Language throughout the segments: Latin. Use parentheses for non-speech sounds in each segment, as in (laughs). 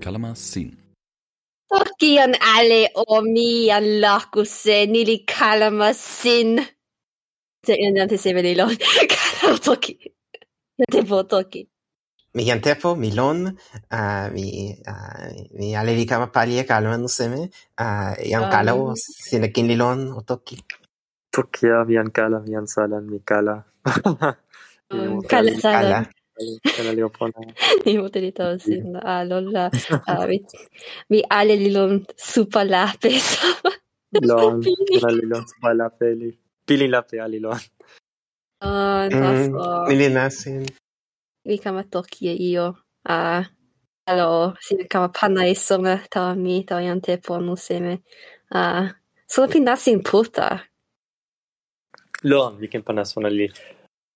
Kalama sin. Orkian alle omian lakusen nili kalama sin. Se enante se velilon. (laughs) Kalama toki. Ja tepo toki. Mi jam tepo, mi lon, uh, mi, uh, mi alevi kama palie kalama nuseme, uh, jam ah. kalao, sinakin li lon o toki. Tokia, mi jam kala, mi jam salan, mi kala. (laughs) Kallasala. Imutilita sinna. Ah, lolla. (laughs) Ah, vi, vi ale lilon supalapes. Lon, (laughs) lilon supalapeli. Pili lape alilon. Ah, naso. Mm, Ili nasin. Vi kama tokie io. a allo si kama pana esome, ta mi, tawa jan te ponu seme. Ah, sono pinasin puta. Lon, vi kama pana sona li.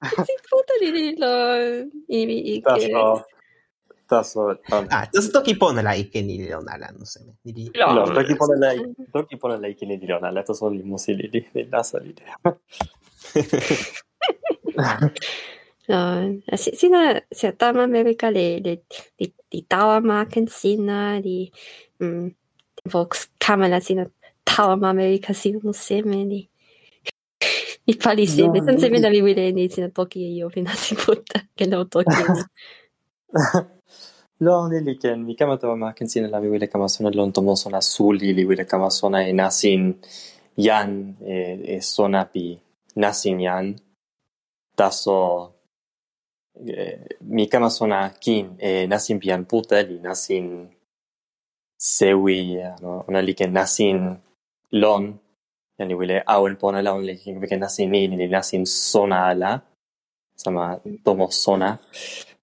Das ist Puta だそうだ。あ、ちょっと時ポンライケニリロナラのせめ。ニリロ。No, toki pone la, toki pone la ikini di Leona, la to sono i musili di la solidea. No, si, sina, si atama america le, le, di, di tawa maken sina, di, mm, vox camera sina tawa america sina no seme, di, seme, No, sen seme li- na mi wile ni sina toki e io fina si puta, ke no toki li ken, mi kama tawa ma ken sina la mi wile kama sona lon tomo sona suli, li wile kama sona e nasin yan, e, e sona pi nasin yan. Taso, e, mi kama sona kin, e nasin pi yan puta, li nasin sewi, no, ona li ken nasin lon, يعني ولا أول بونا لون اللي كيف كنا سنين اللي ناسين صنع لا سما دومو صنع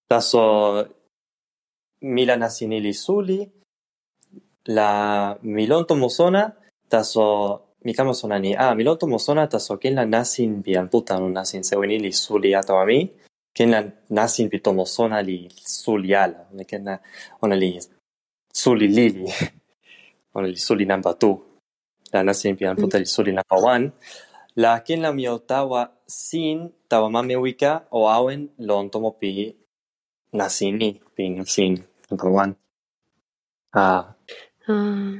Taso, mila nasini li suli, la milonto mosona taso mi kama sona ni. A ah, milonto mosona taso ken la nasin bi puta no nasin se wini li suli ato ami ken la nasin bi tomo sona li suli ala. Ne ken na ona li suli lili. (laughs) Ona li suli namba tu Lanasimpian puta Sulinapawan, la quien la miotawa sin tawamame wika o awen lon tomo pi nasini, pin sin pawan. Ah. Ah.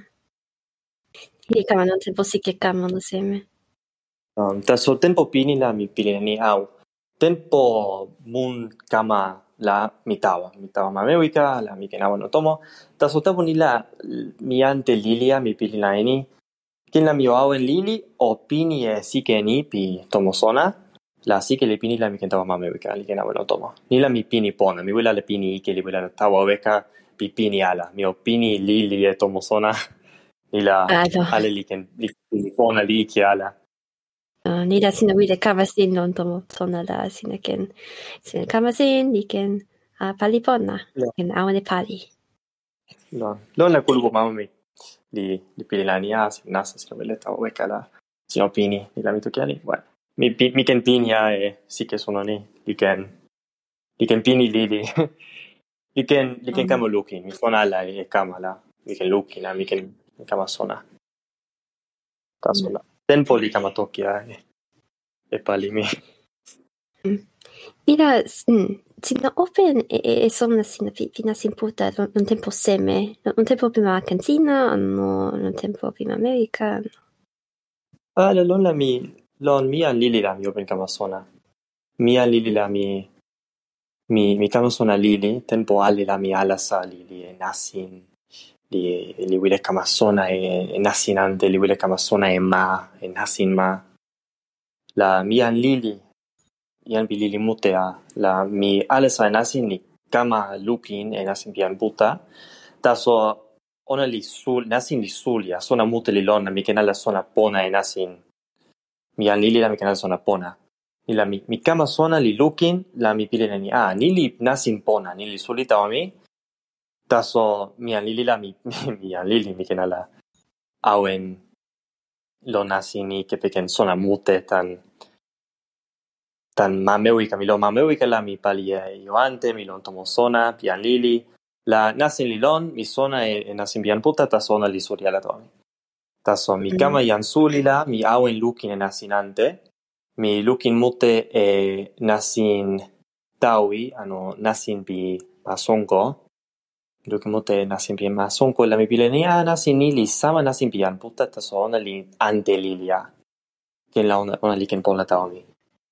Y kamanon tempo si que kamon seme. Um, ta so tempo pini la mi pilini au. Tempo mun kama la mitawa. Mitawa mamewika, la mi kenawa no tomo. Ta so tempo ni la mi ante lilia mi pilinaini. Kin la mi o awen lili o pini e sike ni pi tomo sona. La sike le pini la mi ken tawa mame wika, li kenawa no tomo. Ni la mi pini pona, mi wila le pini ike, li wila le tawa weka, pi pini ala. Mi o pini lili e tomo sona. (laughs) Ni la ale li ken li pini pona li ike ala. Ah, ni la sina wile kama sin lon tomo sona la sina ken, sina kama sin, li ken, ah, pali pona, ken awane pali. No, lon la kulupu mama mi di, di Pirilaniasi, Nassa, si Novelletta, Ovecala, Sinopini, di Lamitochiani, bueno, mi, mi Kenpinia e eh, sì che sono lì, li Ken, li Kenpini lì, li, li Ken, (laughs) li Ken mm. Kamo Lukin, mi suonala e eh, Kamala, mi Ken Lukina, mi Ken Kamasona, Tasola. Mm. Tempo li Kamatokia e, eh, e Palimi. Mm. Mira, mm, sina open e, e, e somna sina fi, fina sin puta non tempo seme, non tempo prima Argentina, non tempo prima America. Ah, la lon la mi lon mi an lili la mi open kama sona. Mi an lili la mi mi mi kama sona lili tempo ali la mi alasa lili e nasin li li wile kama sona e, e nasinante li wile kama sona e ma e nasin ma la mi an lili jan pilili mutea la mi alesa nasin li kama lupin e pi jan buta. Taso ona li sul nasin li sulia sona mute li lona mi ken ala sona pona e nasin. Mi an lili la mi ken ala sona pona. Ni la mi, mi kama sona li lukin la mi pilin ni a ni li nasin pona ni li sulita o mi. Taso mi an lili la mi (laughs) mi an lili mi kenala awen lo nasin ni kepeken sona mute tan tan mamewi ka mi lo mamewi ka la mi pali e ioante, mi lon tomo sona, pi an lili, la nasin li lon, mi sona e, e nasin pian puta, ta sona li suri ala toa mi. Taso mi kama yan suli la, mi awen lukin e nasin ante, mi lukin mute e nasin tawi, ano nasin pi masonko, lukin mute nasin pi masonko, la mi pile ni a nasin ni li sama nasin pi an puta, taso ona li ante li lia, ken la ona, ona li ken pon la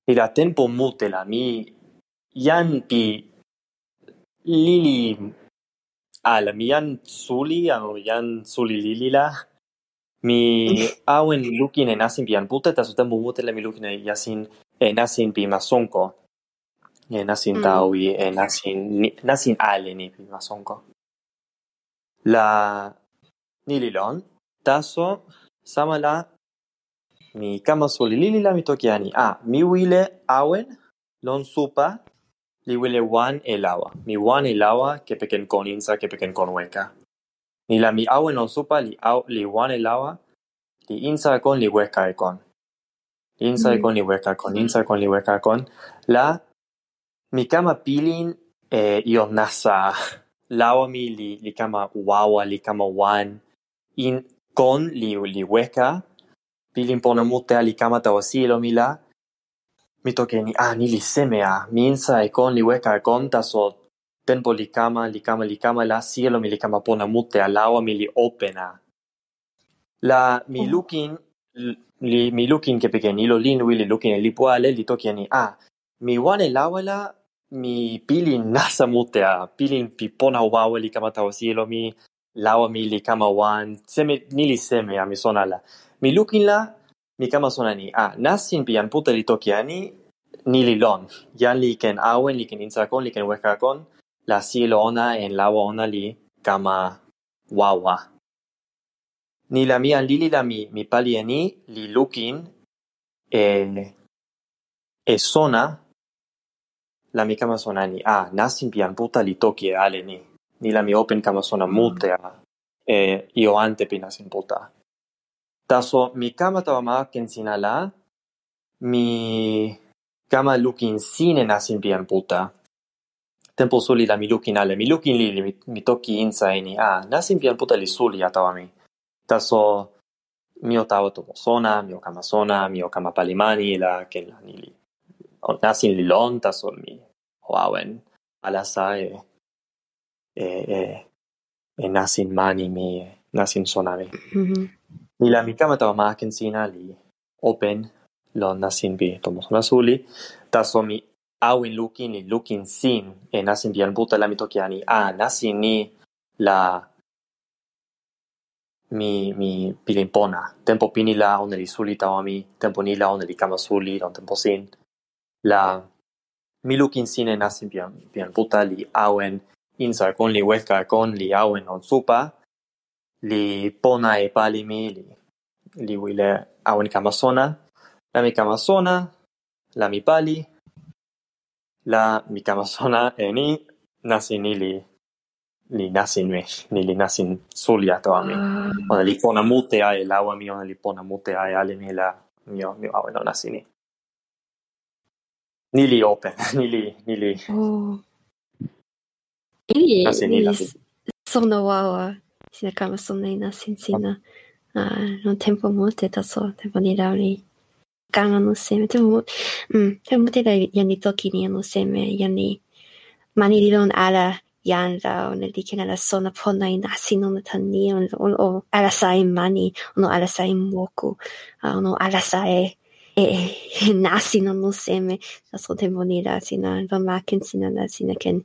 pri la tempo mute la mi yan pi lili ala mi yan suli ano yan suli lili la mi (laughs) awen lukin en asin pi jan pute ta sutempo mute la mi lukin en asin en asin pi masonko en asin mm. taui en asin en asin ale ni pi masonko la nililon taso sama la mi kama soli lili la mi toki ani. Ah, mi wile awen lon supa li wile wan e lawa. Mi wan e lawa ke peken kon insa ke peken kon weka. Ni la mi awen lon supa li, au, li wan e lawa li insa e kon li weka e. Li insa e Mm. kon li weka e kon, insa e kon li e kon. La mi kama pilin e io nasa lawa mi li, li kama wawa, li kama wan. In kon li, li pilinponemutte alikama tawassilomilla mitokeni a ah, nili semea ah, minsa e kon liweka e kon taso li likama likama likama la silo mi likama pona mute alawa mi li opena ah. la mi oh. lukin li mi lukin ke pekeni lo lin wili lukin e lipuale li tokeni a mi wane lawala mi pilin (laughs) nasa mute a pilin pi pona wawa likama tawasilo mi lawa mi kama wan seme nili semea mi sonala mi lukin la, mi kama sona ni. a, nasin pi an pute li toki ani, ni li lon. Jan li ken awen, li ken insakon, li ken wekakon, la silo ona en lawa ona li kama wawa. Ni la mi an lili la mi, mi pali e ni, li lukin e, e sona, la mi kama sona ni. a, nasin pi an puta li toki e ale ni. Ni la mi open kama sona mm. mute a, e, io ante pi nasin puta taso mi kama tawa ma ken sina la, mi kama lukin sine nasin pi Puta. Tempo suli la mi lukin ale, mi lukin lili, mi, mi toki insa e ni, a, nasin pi Puta li suli a tawa mi. Taso mi o tawa tomo sona, mi o kama sona, mi o kama palimani la ken la nili. nasin li lon, taso mi o awen alasa e, e, e, e nasin mani mi, nasin sona Mm -hmm. La mi kama tawa ma ken sina li open lon nasin pi tomo sona suli, taso mi awin lukin li lukin sin e nasin pi an puta la mi toki ani, ah, nasin ni la mi mi pilin. Tempo pini la ona li suli tawa mi, tempo ni la ona li kama suli sin. La mi lukin sin e nasin pian puta li awen insa kon li weka kon li awen on supa, li pona e pali mi Li wile awen kama sona, la mi kama sona, la mi pali, la mi kama sona (laughs) e ni nasin ni Li nasin mi ni li nasin suli ato ami. Ona li pona mute ae lawa mi, ona li pona mute ae ale mi la mio, mio awen on nasini. Ni li open, (laughs) ni li, ni li. Oh. Ili, ni sono wawa. se acaba Sonainasenseina. Ah, no tempo muito da só, tempo de dar ali. Gama no seme, tempo, hum, tempo muito da yani toquinha no seme, yani manilon ala yanda o ne diken ala sona pona in asino na tani o o ala sai mani, o no ala sai moku, o no ala sai e nasinan museme sasrote monila sina vamaken sina na sina ken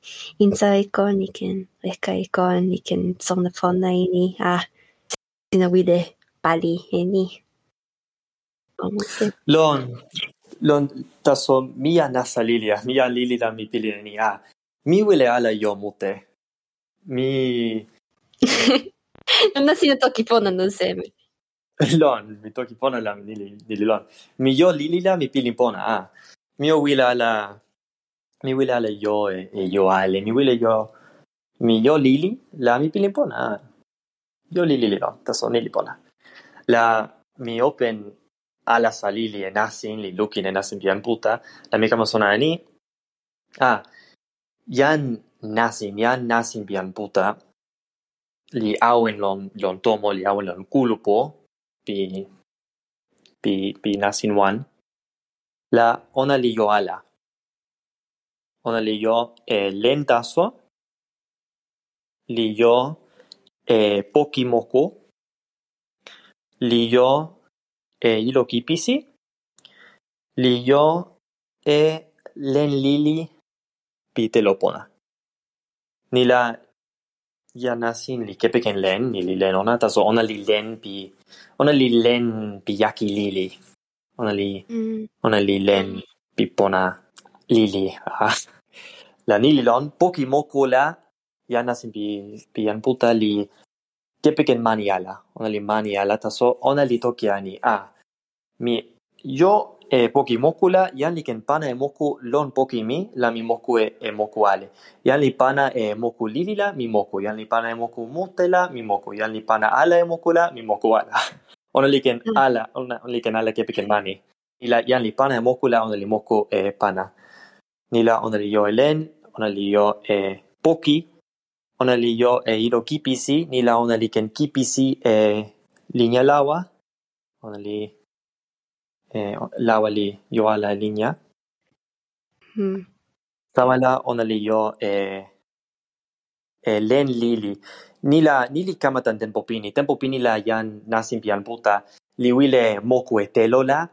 insa eko ni ken reka eko ni ken sona fona ini a ah, sina wide pali ini lon lon taso mia nasa lilia mia lili da mi pili ni a mi wile ala yo mute. Mi (laughs) Nasi na toki pona no seme. Lon, mi toki pona la mi lili lon. Mi yo lili la mi pilin pona a. mi o wila la mi wila la yo e, e yo ale mi wila yo mi yo lili la mi pilin pona yo lili li ni li pona la mi open ala salili e nasin li lukin e nasin pian puta la mi kama sona ni ah yan nasin yan nasin pian puta li awen lon lon tomo li awen lon kulupo pi pi pi nasin wan la ona li yo ala. Ona li yo e lenta so li yo e poki moko li yo e ilo kipisi li yo e len lili pi telopona ni la Ja nasin li kepeken len, ili len ona, taso ona li len pi... ona li len pi yaki lili. Ona li... Mm. ona li len pi pona lili. (laughs) la nili lon, poki moku la, ja nasin pi, pi jan puta li kepeken mani ala. Ona li mani ala, taso ona li toki ani. Ah, mi... Yo e poki moku la yan li ken pana e moku lon poki mi la mi moku e, e moku ale. Yan li pana e moku lili la mi moku. Yan li pana e moku mute la mi moku. Li pana ala e moku la mi moku ala. (laughs) Ona li ken Mm. ala ona li ken ala kepeken mani. Ila yan li pana e moku la ona li moku e pana. Ni la ona li yo e len ona li yo e poki ona li yo e ilo kipisi ni la ona li ken kipisi e linja lawa ona li lawa li yo ala linja Mm. tawa la ona li yo e e len lili. Ni la ni li kama tan tempo pini. Tempo pini la yan nasin pian puta. Li wile moku e telo la.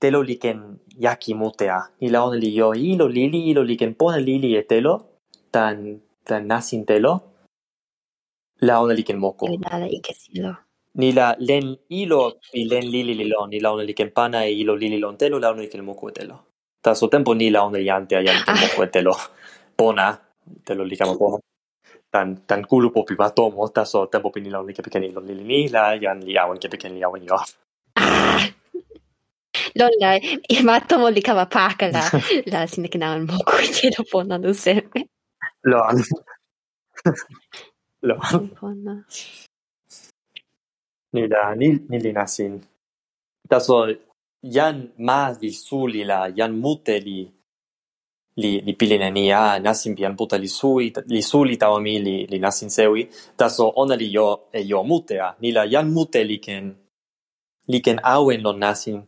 Telo li ken yaki mutea. Ni la ona li yo ilo lili ilo li ken pona lili e telo. Tan tan nasin telo. La ona li ken moku. La la. Ni la len ilo pi len lili li lon ni la ona li ken pana e ilo lili lon telo la ona li ken moku e telo. Taso tempo ni la ona li ante a yan ken moku e telo. Pona telo li kama pona. Tan tan kulupo pi matomo taso tempo pi ni la ona li kepeken ilo lili ni la yan li awen kepeken li awen yo Ah! Lon la, i matomo li kama paka la, (laughs) la sineke na an moku i telo pona no seme. (laughs) Pona. Nida, nil, nilina sin. Taso, jan ma li suli la, jan mute li, li, li pilin a nasin pian puta li sui, li suli tao mi li, li nasin sewi, taso ona li yo e jo mutea, nila jan mute li ken, li ken awen lon nasin,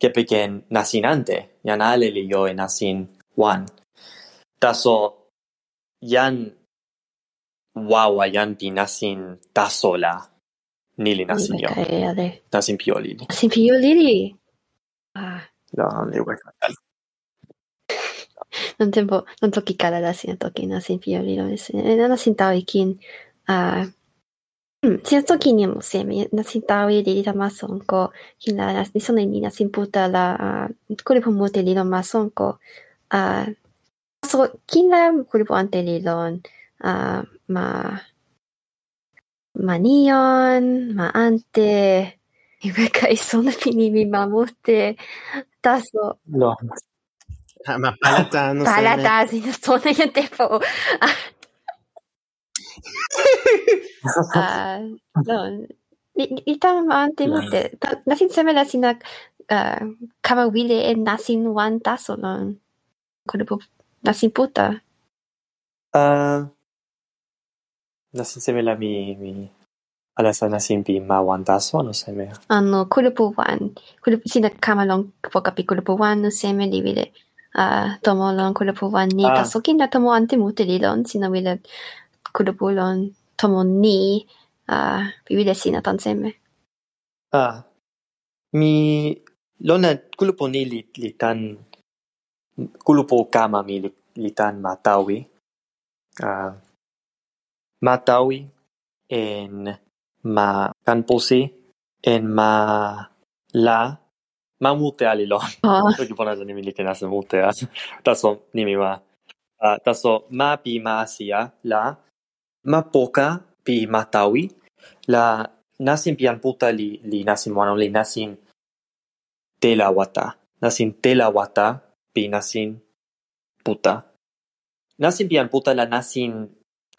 ke peken nasin ante, jan ale li yo e nasin wan. Taso, jan wawa jan pi nasin tasola, Nili nasimpio. Nasimpio lili. pio lili! Ah. No, le hueca. Non tempo, non toki kala da sina toki nasimpio lilo desu ne. Eh, nasintao kin. ah, Mm, sina toki ni mo seme, nasintao i lili da masonko, kin la nasone ni nasimputa la, ah, kuripo mote lilo masonko, ah, so, kin la kuripo ante lilon, ah, ma, manion, ma ante, (laughs) kai sono finimi mi molte taso. No. Ah, ma palata non Palata, sì, sono in tempo. (laughs) ah, no. Itam ante molte. Nasin semela sina uh, kama wile e nasin wan taso non. Kono po nasin puta. Uh, ナシンセメラミミ。阿拉萨纳辛比马万达索诺塞梅。あの、quello può van, quello sì da camalon può capire quello può van seme di. Ah, tomolon quello può van ni da sokin da ah vivide sino seme. Ah. Mi lona quello può ni li mi li, li tan. Ah. Matawi en ma kanposi en ma la ma mute ali lo oh, Toki pona ni mi li ken asa mute a taso ni mi wa ah taso ma pi ma asia la ma poka pi matawi la nasin pian puta li li nasin wano li nasin tela wata nasin tela wata pi nasin puta. Nasin pian puta la nasin,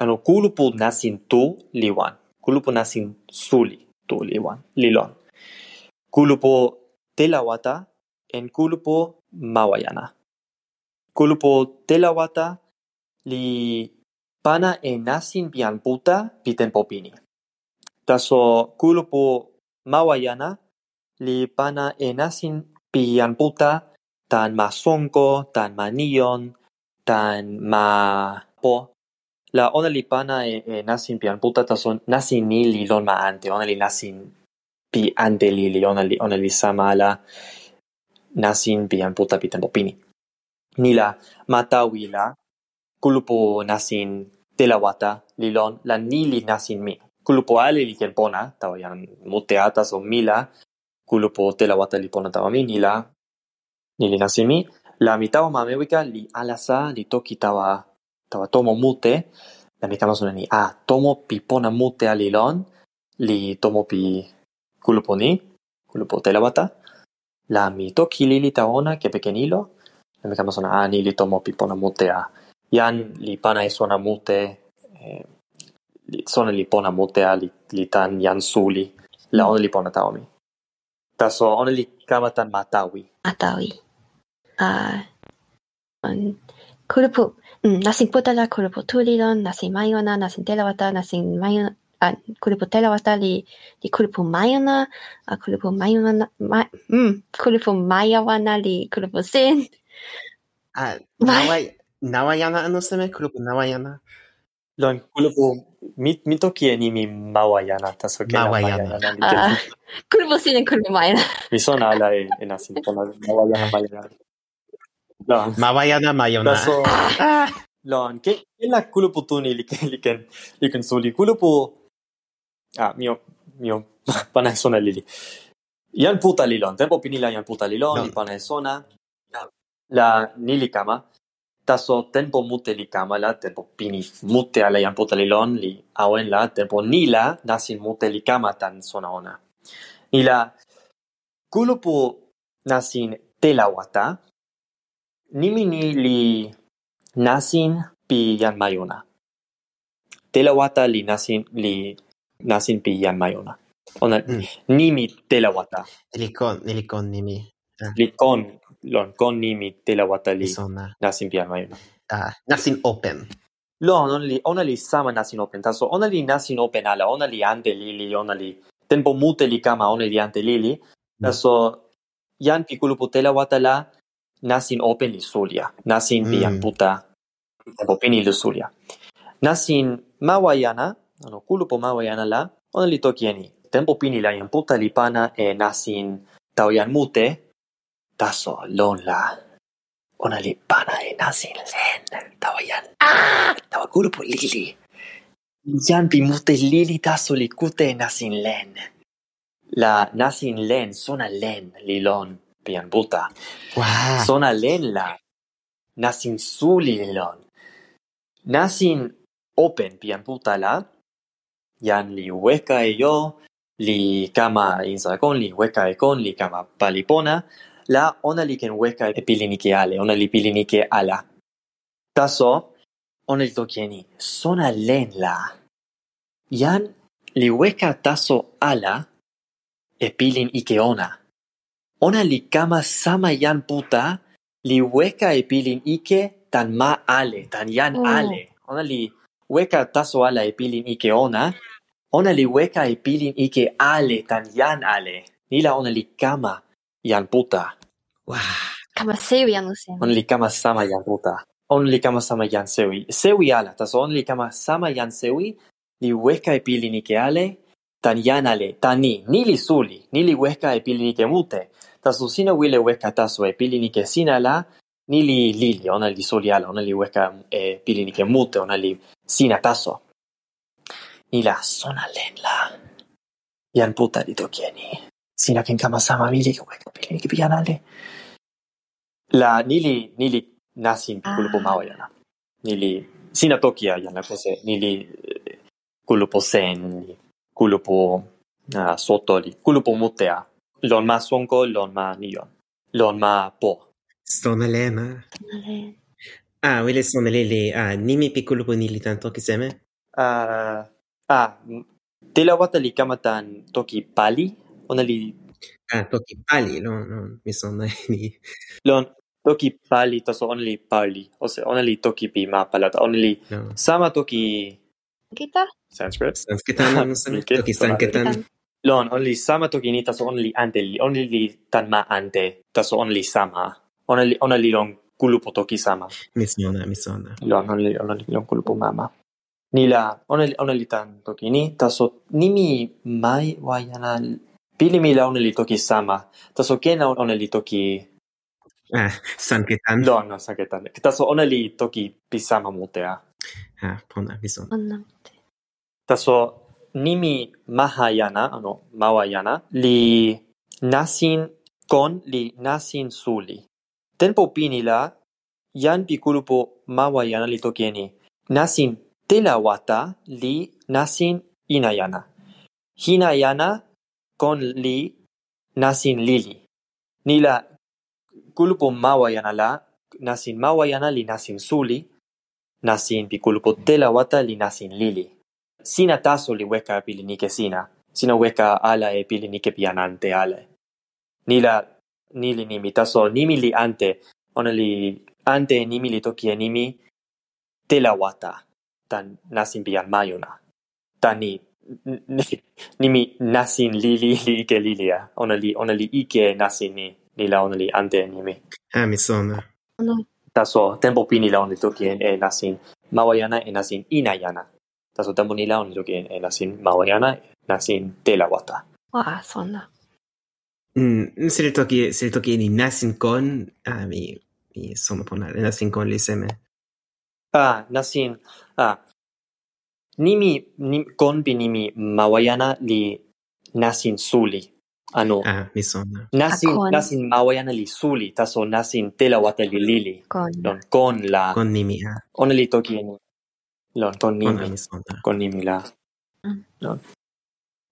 ano kulupu nasin tu liwan kulupu nasin suli tu liwan lilon kulupu telawata en kulupu mawayana. kulupu telawata li pana e nasin pian puta pi tempo pini. Taso kulupu mawayana li pana e nasin pian puta tan masonko, tan manion, tan ma po la ona li pana e, e nasin pi anputa taso nasin ni li lon ma ante, ona li nasin pi ante li li, ona li, ona li sama nasin pi anputa pi tempo pini. Ni la matawi la kulupu nasin telawata li lon la ni li nasin mi. Kulupu ale li ken pona, tawa jan mute atas o mila, kulupu telawata li pona tawa mi, ni la ni li nasin mi. La mitawa mamewika li alasa li toki tawa tawa tomo mute, la mi kama sona ni a tomo pi pona mute ali lon, li tomo pi kulupu ni, kulupu Telewata, la mi toki li tawa ona ke pekenilo, la mi kama sona a ni li tomo pi pona mute a. jan li pana e sona mute, e, li, sona li pona mute a li, li tan jan suli, la ona li pona taomi. Taso ona li kama tan matawi. Matawi. Uh, um, kulupu. Mm, nasin puta la kulupu tulilon, nasin mayona, nasin telawata, nasin mayona, a, kulupu telawata li, li kulupu mayona, a kulupu mayona, ma, mm, kulupu mayawana li kulupu sin. A, (laughs) nawa, nawayana ano seme, kulupu nawayana? Lon, kulupu, mi, mi toki e nimi mawa yana, taso ke mawa yana. A, (laughs) kulupu sin e kulupu mayona. Mi sona ala e, e nasin, mawayana mai. Ma vaya na mayo. Lon, la kuluputu ni liken liken liken suli kulupu. Ah, mio mio (laughs) pana sona lili. Yan puta lilon, tempo pinila yan puta lilon, ni pana sona. La nilikama. Taso tempo mute likama la tempo pini mute ala yan puta lilon li awen la tempo nila nasin mute likama tan sona ona. Nila kulupu nasin telawata nimi ni li nasin pi jan mayona. Telawata li nasin, li nasin pi jan mayona. Ona, Mm. nimi telawata. Nilikon, nilikon nimi. Ah, Li kon, lon, kon nimi telawata li Isona. nasin pi jan mayona. Ah, nasin open. Lon, ona li, ona li sama nasin open. Taso, ona li nasin open ala, ona li ante lili, ona li, tempo mute li kama, ona li ante lili. Taso, jan pi kulupu telawata la, nasin open li sulia. Nasin Mm. puta, tempo pini li sulia. Nasin mawayana, ano, kulupu mawayana la, ona li tokieni. Tempo pini la jan puta li pana e nasin tau jan mute, taso, lon la, ona li pana e nasin len, tawa jan, ah, tawa kulupu lili. Jan pi mute lili taso li kute e nasin len. La nasin len, sona len, li pian buta. Sona lenla. Nasin sulilon. Nasin open pian la. Yan li hueca y e yo. Li kama insakon, li hueca e con, li kama palipona. La ona li ken hueca e pilinike ale, ona li pilinike ala. Taso, ona li tokieni. Sona lenla. Yan li hueca taso ala. Epilin ikeona ona. Li kama sama jan puta, li weka e pilin ike tan ma ale, tan jan Oh. ale. Ona li weka taso ala e pilin ike ona, ona li weka e pilin ike ale tan jan ale. Nila ona li kama jan puta. Wow. Kama sewi anu sen. Ona li kama sama jan puta. Ona li kama sama jan sewi. Sewi ala, taso ona li kama sama jan sewi, li weka e pilin ike ale, tan yanale, tan ni, ni li suli, ni li huesca e pili ni que mute. Taso sina wile ta taso e pili ike sina la, ni li lili, ona li suli ala, ona li huesca e pili ni que mute, ona li sina taso. Ni la sona len la. Jan puta li tokieni. Sina ken kama sama wili ke huesca pili ni que ale. La nili nili nasin Ah. kulupo mawayana. Nili sina tokia yana kose nili culpo sen ni kulupu uh, sotoli, kulupu mutea. Lon ma sonko, lon ma nion. Lon ma po. Sona lema. Ah, wile sona lili. Ah, nimi pi kulupu nili tan toki seme? Ah, ah, tila wata li kama tan toki pali? Ona li... Ah, toki pali, no no mi sona ni. Lon, toki pali, taso ona li pali. Ose, ona li toki pi ma palata. Ona li no. sama toki... Sanskita? Sanskrit. Sanskitan. (laughs) Toki sankitan. Lon, only sama toki ni taso only ante li, only li tan ma ante, taso only sama. Only, only lon kulupo toki sama. Misona, misona. Lon, only, only lon kulupo mama. Nila, only, only tan toki ni, taso nimi mai wayana pili mi la oneli toki sama, taso kena oneli toki... Ah, sanketan. No, no, sanketan. Taso oneli toki pisama mutea. Mutea. Ah, pona, mi sona. Onna. Taso nimi Mahayana, ano, Mawayana, li nasin kon li nasin suli. Tenpo pini la, yan pi kulupo Mawayana li tokieni. Nasin telawata li nasin inayana. Hinayana kon li nasin lili. Nila kulupo Mawayana la, nasin Mawayana li nasin suli, nasin pi kulukotela wata li nasin lili. Sina taso li weka pili nike sina, sina weka ala e pili nike pi ale. Nila nili nimi taso nimi li ante, ona li ante e nimi li toki e nimi tela wata, tan nasin pi jan majuna. Tan ni (laughs) nimi nasin lili li ike lilia, ona li, ona li ike nasin ni, nila ona li ante e nimi. Amisona. Ono taso tempo pinila on toki en en asin mawayana en asin inayana taso tempo nila on toki en en asin mawayana en asin telawata ah sonda. Mm se toki se toki en inasin con ah mi mi sono pona en asin con ah nasin ah. Nimi nim, con nimi mawayana li nasin suli. Ano, Ah, mi sona. nasin, kon. nasin mawayana li suli, taso nasin tela wata li lili. Kon. Lon, kon la, Kon nimi, ah. ona li toki e ni. Lon, kon Pona, nimi. mi sona. kon nimi la. Mm.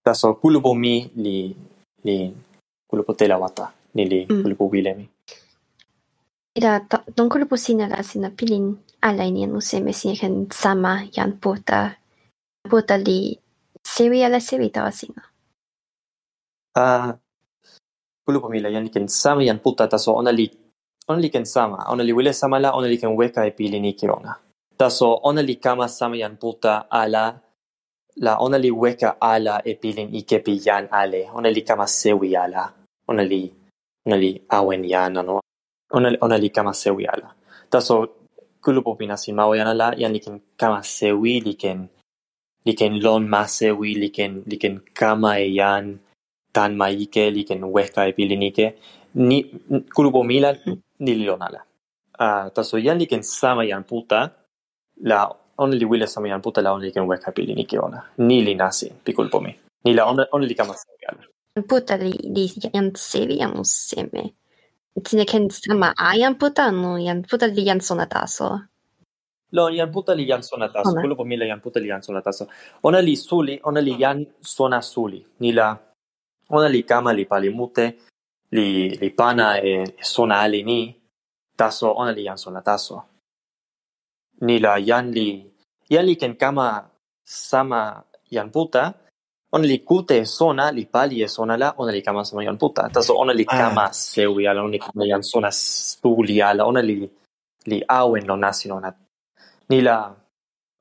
Taso kulupo mi li li kulupo tela wata ni li Mm. kulupo wile mi. Ida, to- don kulupu sina la sina pilin alai ni anu seme sina ken sama yan puta. Puta li sewi ala sewi tawa sina. Ah kulupo mi la yan li sama puta taso ona li ona li sama ona li wile sama la ona li weka e pili ona. Taso ona li kama sama yan puta ala la ona li weka ala e pilin ike pi yan ale ona li kama sewi ala ona li ona li awen yan ano ona ona li kama sewi ala taso kulupo pina sin mawa ala ken kama sewi li ken li ken lon ma sewi li ken kama e tanmaike liken Huesca pilinike ni kulupomila mm. nililonala. Uh, ah, tasoyan liken samayan puta la only li wile samayan puta la only liken Huesca pilinike ona. Ni li nasi pikulpomi. Ni la only, onne li kamasengal. Puta li, li yan sevi yan useme. Tine ken sama a yan puta no yan puta li yan sonataso. Lo yan puta li yan suona tasso, quello pomilla yan puta li yan suona tasso. Ona li suli, ona li yan suona suli, ni la ona li kama li pali mute, li, li pana e, sona ali ni, taso ona li sona taso. Ni la yan li, yan li ken kama sama yan puta, ona li kute e sona, li pali e sona la, ona li kama sama yan puta. Taso ona li Ah. kama sewi ala, ona li kama yan sona suli ala, ona li, li awen lo nasin ona. Ni la,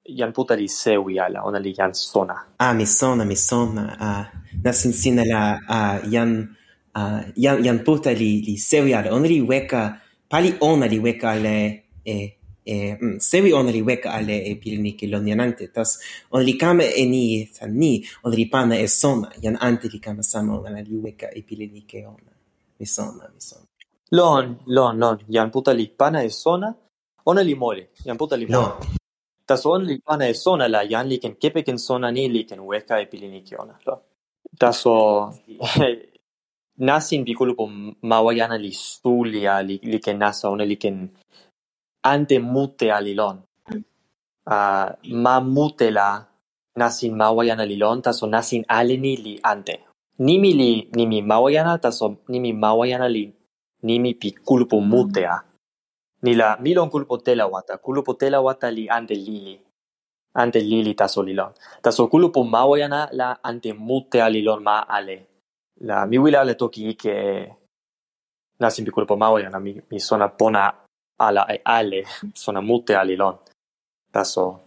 jan Puta li sewi ala, ona li jan sona. Ah, mi sona, mi sona. A, nasin sina la a, ah, jan, a, jan, jan Puta li, li sewi ala. Ona li weka, pali ona li weka ale e, e, mm, sewi ona li weka ale e pilini ke lon jan ante. Tas, ona li kame e ni tan ni, ona li pana e sona. Jan ante li kame sama ona li weka e pilini ke ona. Mi sona, mi sona. Lon, lon, lon. Jan Puta li pana e sona, ona li mole. Jan Puta li mole. No taso li pana e sona la yan li ken kepe ken sona ni li ken weka e pilini kiona lo taso (laughs) nasin pikulu po mawa jana li stulia li, li ken nasa ona li ken ante mute alilon uh, ma mute la nasin mawa jana lilon taso nasin aleni li ante. Nimi li nimi mawa jana taso nimi mawa yana li nimi pikulu po mutea mm ni la milon kulpotela wata kulpotela wata li ante lili. Ante lili taso lilon taso kulupu mawayana la ante mute lilon ma ale. La mi wila ale toki ike la simpi kulupu mawayana mi, mi sona pona ala e ale (laughs) sona mute alilon taso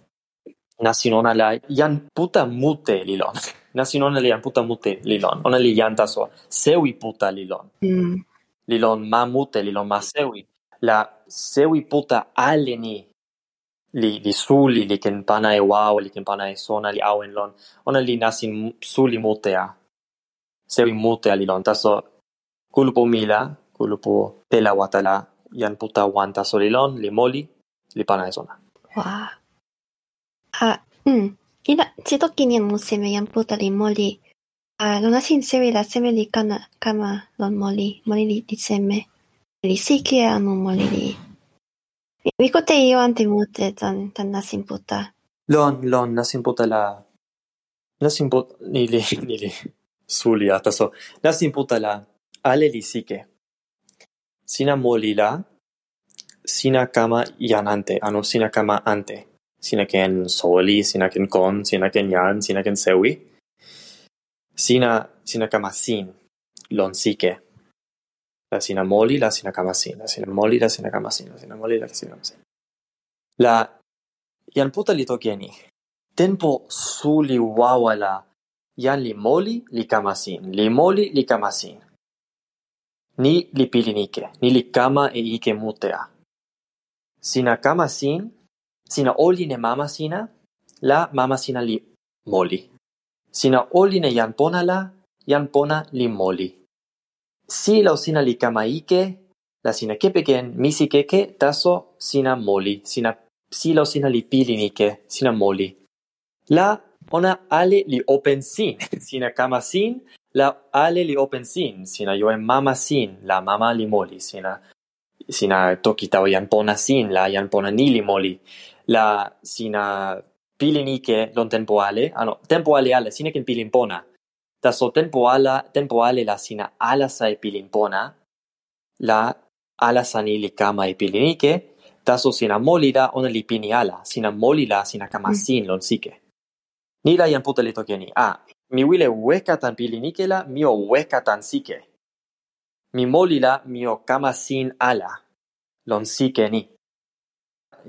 nasin ona la yan puta mute lilon (laughs) nasin ona li yan puta mute lilon ona li yan taso sewi puta lilon mm. lilon ma mute lilon ma sewi. La sewi puta ale ni li, li suli, li ken pana e wow, li ken pana e sona, li awen lon. Ona li nasin suli mutea. Sewi mutea lilon. Taso kulupo mila, kulupo tela watala, yan puta wan taso lilon, li moli, li pana e sona. Wow. Ah, mm. Ina, si toki ni mo seme yan puta li moli. Ah, lona sin sewi la seme li kana kama lon moli, moli li di seme. Alisiquea no moriría. Bicoteo ante muerte tan, tan las. Lon, lon, las imputa la... Las imputa... Nili, nili. Suli, hasta so. Las imputa la... Ale lisique. Sina molila. Sina cama yanante. Ano sina cama ante. Sina ken soli, sina ken con, sina ken yan, sina ken sewi. Sina, sina cama sin. Lon sique. la sina moli, la sina kamasin, la sina moli, la sina kamasin, la sina moli, la sina kamasin. La jan puta li tokeni. Tempo su li wawa la jan li moli, li kamasin, li moli, li kamasin. Ni li pilinike, ni li kama e ike mutea. Sina kamasin, sina oli ne mama sina, la mama sina li moli. Sina oli ne jan pona la, jan pona li moli. Si la sina li kama ike. La sina kepeken misi. Taso sina moli. Sina silo sina li pilinike, sina moli. La ona ale li open sin, (laughs) sina kama sin, la ale li open sin, sina yo en mama sin, la mama li moli, sina sina toki tau yan pona sin, la yan pona moli. La sina pilinike lon tempo ale, ano, tempo ale ale, sina ken pilin. Ta so tempo ala, tempo ale la sina ala sa e pilin pona, la ala sa ni li kama e pilinike, taso sina moli la ona li pini ala, sina moli la sina kama sin lon sike. Ni la jan puta li toke ni, ah, mi wile weka tan pilinike la, mi o weka tan sike. Mi moli la, mi o kama sin ala, lon sike ni.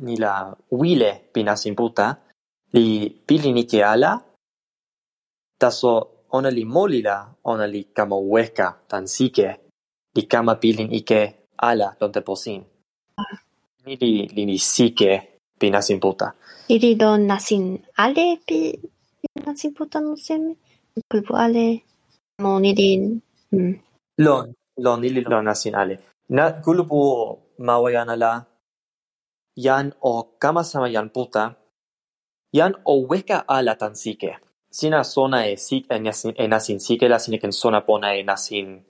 Ni la wile pina sin puta, li pilinike ala, taso ona li moli la, ona li kama weka tan sike, li kama pilin ike ala lon tempo sin. Ni li, li li sike pi nasin puta. Ili don nasin ale pi, pi nasin puta no seme? Kulpu ale, mon ili... Hmm. Lon, lon ili lon nasin ale. Na kulpu mawayana yan yan o kama sama yan puta, yan o weka ala tan sike sina sona e sik en asin sikela sina ken sona pona e nasin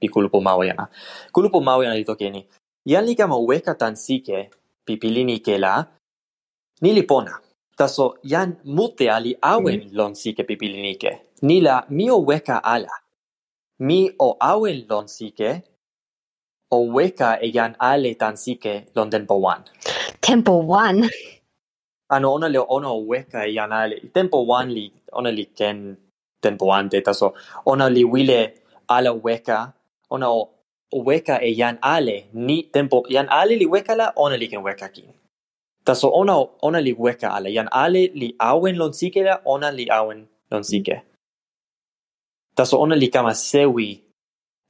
pi kulupu mawjana. Kulupu mawjana li tokeni. Jan li kama weka tan sike pi pilini kela ni li pona. Taso jan mute ali awen mm. lon sike pi pilinike. Nila mi uweka ala. Mi o awen lon sike o weka e jan ale tan sike lon tempo wan. Tempo one? Ah, ano ona le ona weka e ana le tempo wan li ona li ken tempo ante taso ona li wile ala weka ona o weka e yan ale ni tempo yan ale li weka la ona li ken weka kin. Taso ona ona li weka ala yan ale li awen lon sike la ona li awen lon sike taso ona li kama sewi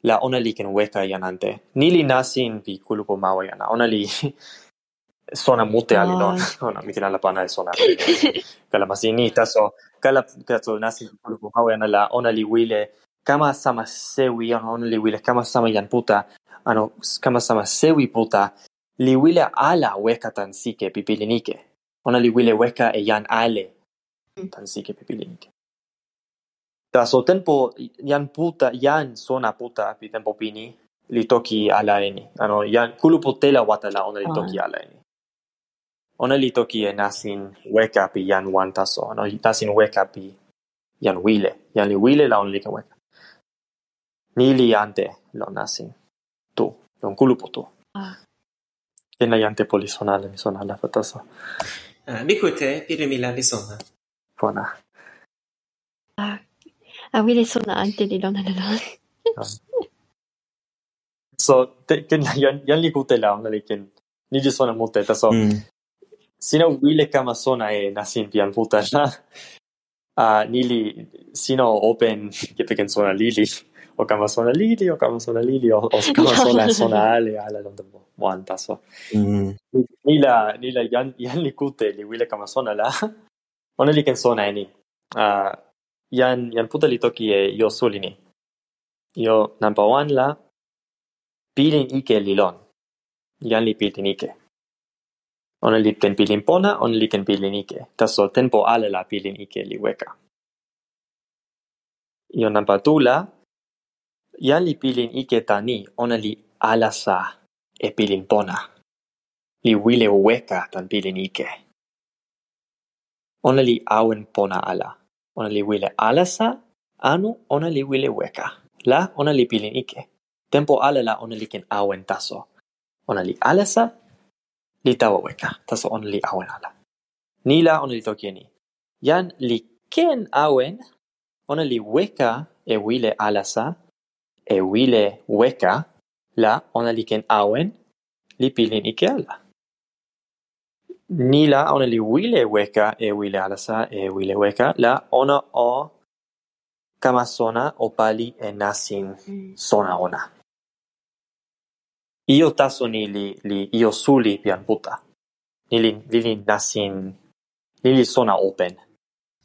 la ona li ken weka yan ante. Ni li nasin pi kulupo mawa yana ona li (laughs) sona mute ali lon. Ona, mi ken ala pana e sona. Kala masini, taso, kala, pi kulupo mawa yana la, ona li wile, kama sama sewi, ano, ona li wile, kama sama yan puta, ano, kama sama sewi puta, li wile ala weka tan sike pipilinike. Ona li wile weka e yan ale tan sike pipilinike. Taso tempo, yan puta, yan sona puta pi tempo pini, li toki ala eni. Ano, yan kulupo tela watala, ona li toki ala eni. Ona li toki e nasin weka pi yan wan taso, ano, nasin weka pi yan wile. Yan li wile la ona li ken weka. Ni li ante lo nasin tu. lon kulupo tu. Ah. Ken la jan te poli sona ale mi sona ala fataso. Ah, mi kute, pire mi la mi sona. Pona. Ah, ah wile sona ante li lon ala lon. So, te, ken la jan, jan li kute la, ona li ken, ni di sona mute, taso, Mm. sino wile kamasona e nasin pian putana (laughs) a uh, nili sino open (laughs) che peken sona lili. O kamasona lili o kamasona lili o, o kama (laughs) sona ale ala non tempo wan taso mm. Mm-hmm. nila nila yan yan likute li wile kamasona la. Ona li ken sona eni a uh, yan yan puta li toki e yo solini yo number 1 la pilin ike lilon yan li pilin ike ona li ken pilin pona, ona li ken pilin ike. taso tempo ale la pilin ike li weka. ijo nanpa tu la, li pilin ike tan ni, ona li alasa e pilin pona. li wile weka tan pilin ike. ona li awen pona ala. ona li wile alasa, anu ona li wile weka. la ona li pilin ike. tenpo ale la ona li ken awen taso. ona li alasa li tawa weka. Taso ona li awen ala. Ni la ona li toki ni. Jan li ken awen, ona li weka e wile alasa, e wile weka, la ona li ken awen, li pilin ike ala. Ni la ona li wile weka e wile alasa e wile weka la ona o kama sona o pali e nasin Mm. sona ona. io taso ni li, li io suli pian puta. Ni li, li, li nasin, ni li sona open.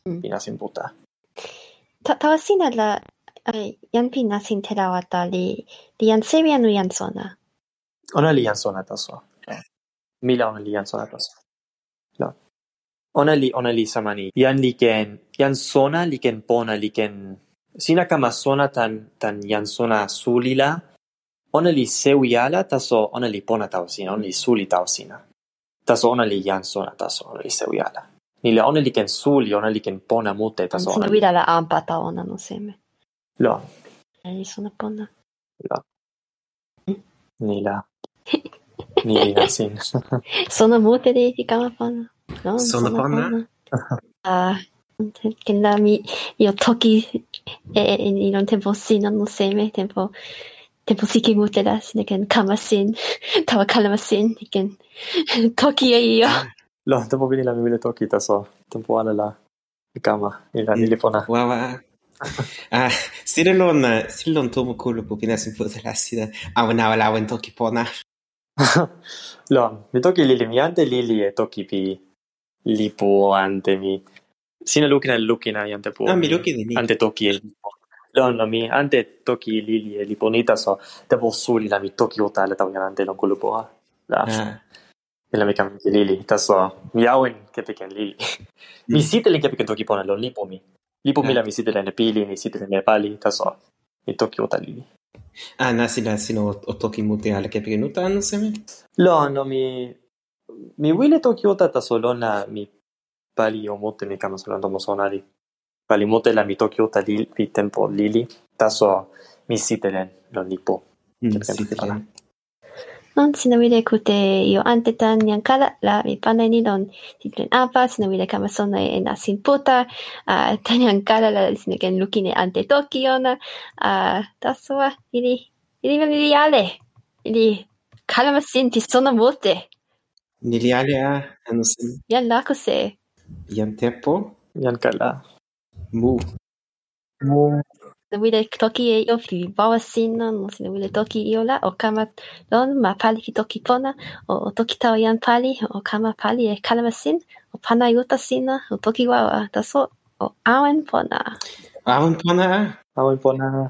Mm. Pi nasin puta. Ta, tawa sina la, ai, yan pi nasin telawa ta li, li yan sewi anu yan sona. Ona li yan sona taso. Mila ona li yan sona taso. La. Ona li, ona li samani. Yan li ken, yan sona li ken pona li ken... Sina kama sona tan, tan yan sona sulila, ona li sewi ala taso ona li pona tau sina, ona li suli tau sina. Taso ona li jan sona taso, ona li sewi ala. Ni la ona li ken suli, ona li ken pona mute taso ona li. wila la ampa ta ona no seme. Lo, Li sona pona. lo. Ni la. (laughs) Ni li nasin. Sona mute de di kama pona. No, Sona pona? Ah, ken la mi io toki e e ni non tempo sina no seme tempo tempo siki mute la sina ken kama sin tawa kalama sin ken toki e io. Lo, tempo vini la mi wile toki taso, tempo ala la kama, ni la ni li pona. Wawa. Ah, sira lon, sira lon tomo kulupo pina sin puta la sira awen awen awen toki pona. Lo, mi toki lili, mi ante lili e toki pi lipo ante mi. Sina lukina lukina ante pu. Ah, mi luki di ni. Ante toki e み、あんて時リリリボニタソ、でぼそりなみ時おたれたみなんてのこるぼは。だ。Y e la mica mi ah. e lili, taso, mi awen que piquen lili. Mm. Mi sitele que piquen toki ponen lo lipo mi. Lipo mi ah. la mi sitele ne pili, ni sitele ne pali, taso, mi toki ota lili. Ah, nasi la sino o toki mute ala que piquen uta, no se me? Lo, no, mi, mi wile toki ota taso lona mi pali o mute mi kama solando mosonari sonari. Pali mote la mi toki ota li, pi tempo lili, taso mi sitelen lon lipo. Non sina wile kute io ante tan yan kala la mi pana ni don titlen apa sina wile kama sona e nasin puta uh, tan yan kala la sina ken lukine ante toki ona uh, taso wa ili ili ili ale ili kalama sin ti sona mote Nili ale a anu seme? yan lako se Jan tepo? Yan kala. Mu. sina wile toki e io fi bawa sin non sina wile toki io la o kama lon ma pali ki toki pona o, toki tau yan pali o kama pali e kalama sin o pana yuta sina o toki wawa taso o awen pona Awen pona? Awen pona